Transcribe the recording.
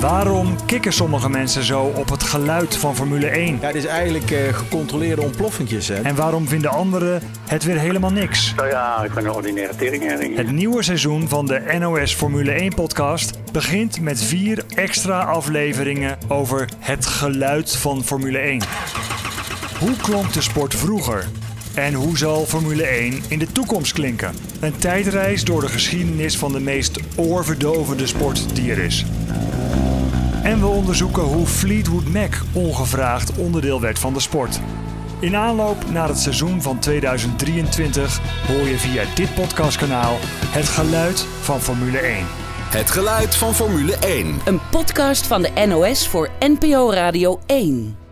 Waarom kikken sommige mensen zo op het geluid van Formule 1? Ja, het is eigenlijk eh, gecontroleerde ontploffingjes. Hè? En waarom vinden anderen het weer helemaal niks? Nou ja, ik ben een ordinaire teringherring. Het nieuwe seizoen van de NOS Formule 1 podcast begint met vier extra afleveringen over het geluid van Formule 1. Hoe klonk de sport vroeger? En hoe zal Formule 1 in de toekomst klinken? Een tijdreis door de geschiedenis van de meest oorverdovende sport die er is. En we onderzoeken hoe Fleetwood Mac ongevraagd onderdeel werd van de sport. In aanloop naar het seizoen van 2023 hoor je via dit podcastkanaal het geluid van Formule 1. Het geluid van Formule 1. Een podcast van de NOS voor NPO Radio 1.